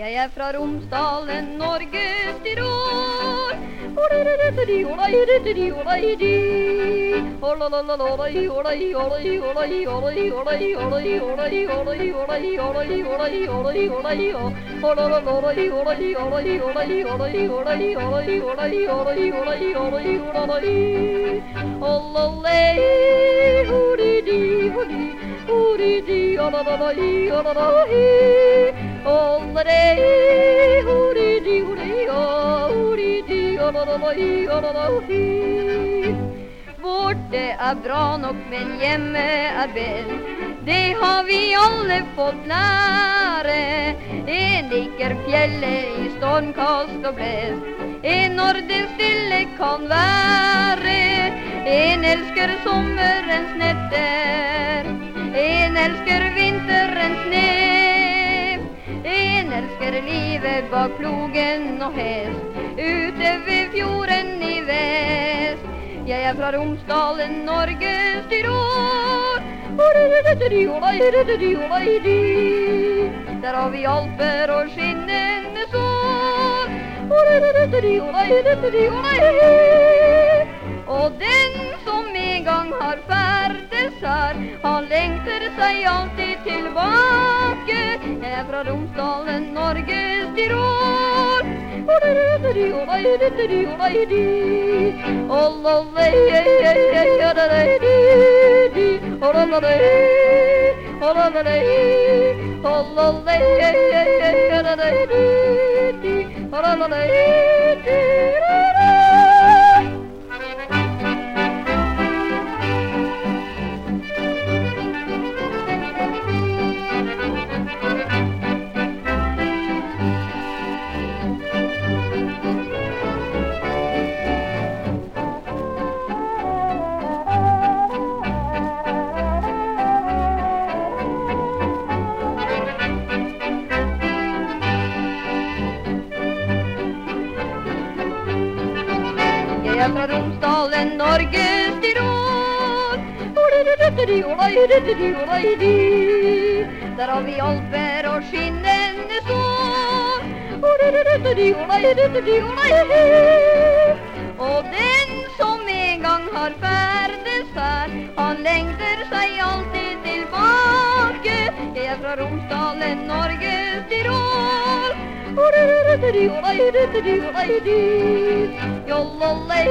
Jeg er fra Romsdalen, Norges Tirol. Borte er bra nok, men hjemme er best. Det har vi alle fått lære. En liker fjellet i stormkast og blest. En når det stille kan være. En elsker sommerens netter. En elsker vinterens nev. En elsker livet bak plogen og hest. Ute er fra Romsdalen, Norges Tyrol. Der har vi alper og skinnende sår. Og den som en gang har ferdes her, han lengter seg alltid tilbake. Er fra Romsdalen, Norges Tyrol. Er fra Romsdalen, Norges Tyrol. Der har vi alper og skinnende sår. Og den som en gang har ferdes her, han lengter seg alltid fra Romsdalen, Norges Tirol. Jollolay,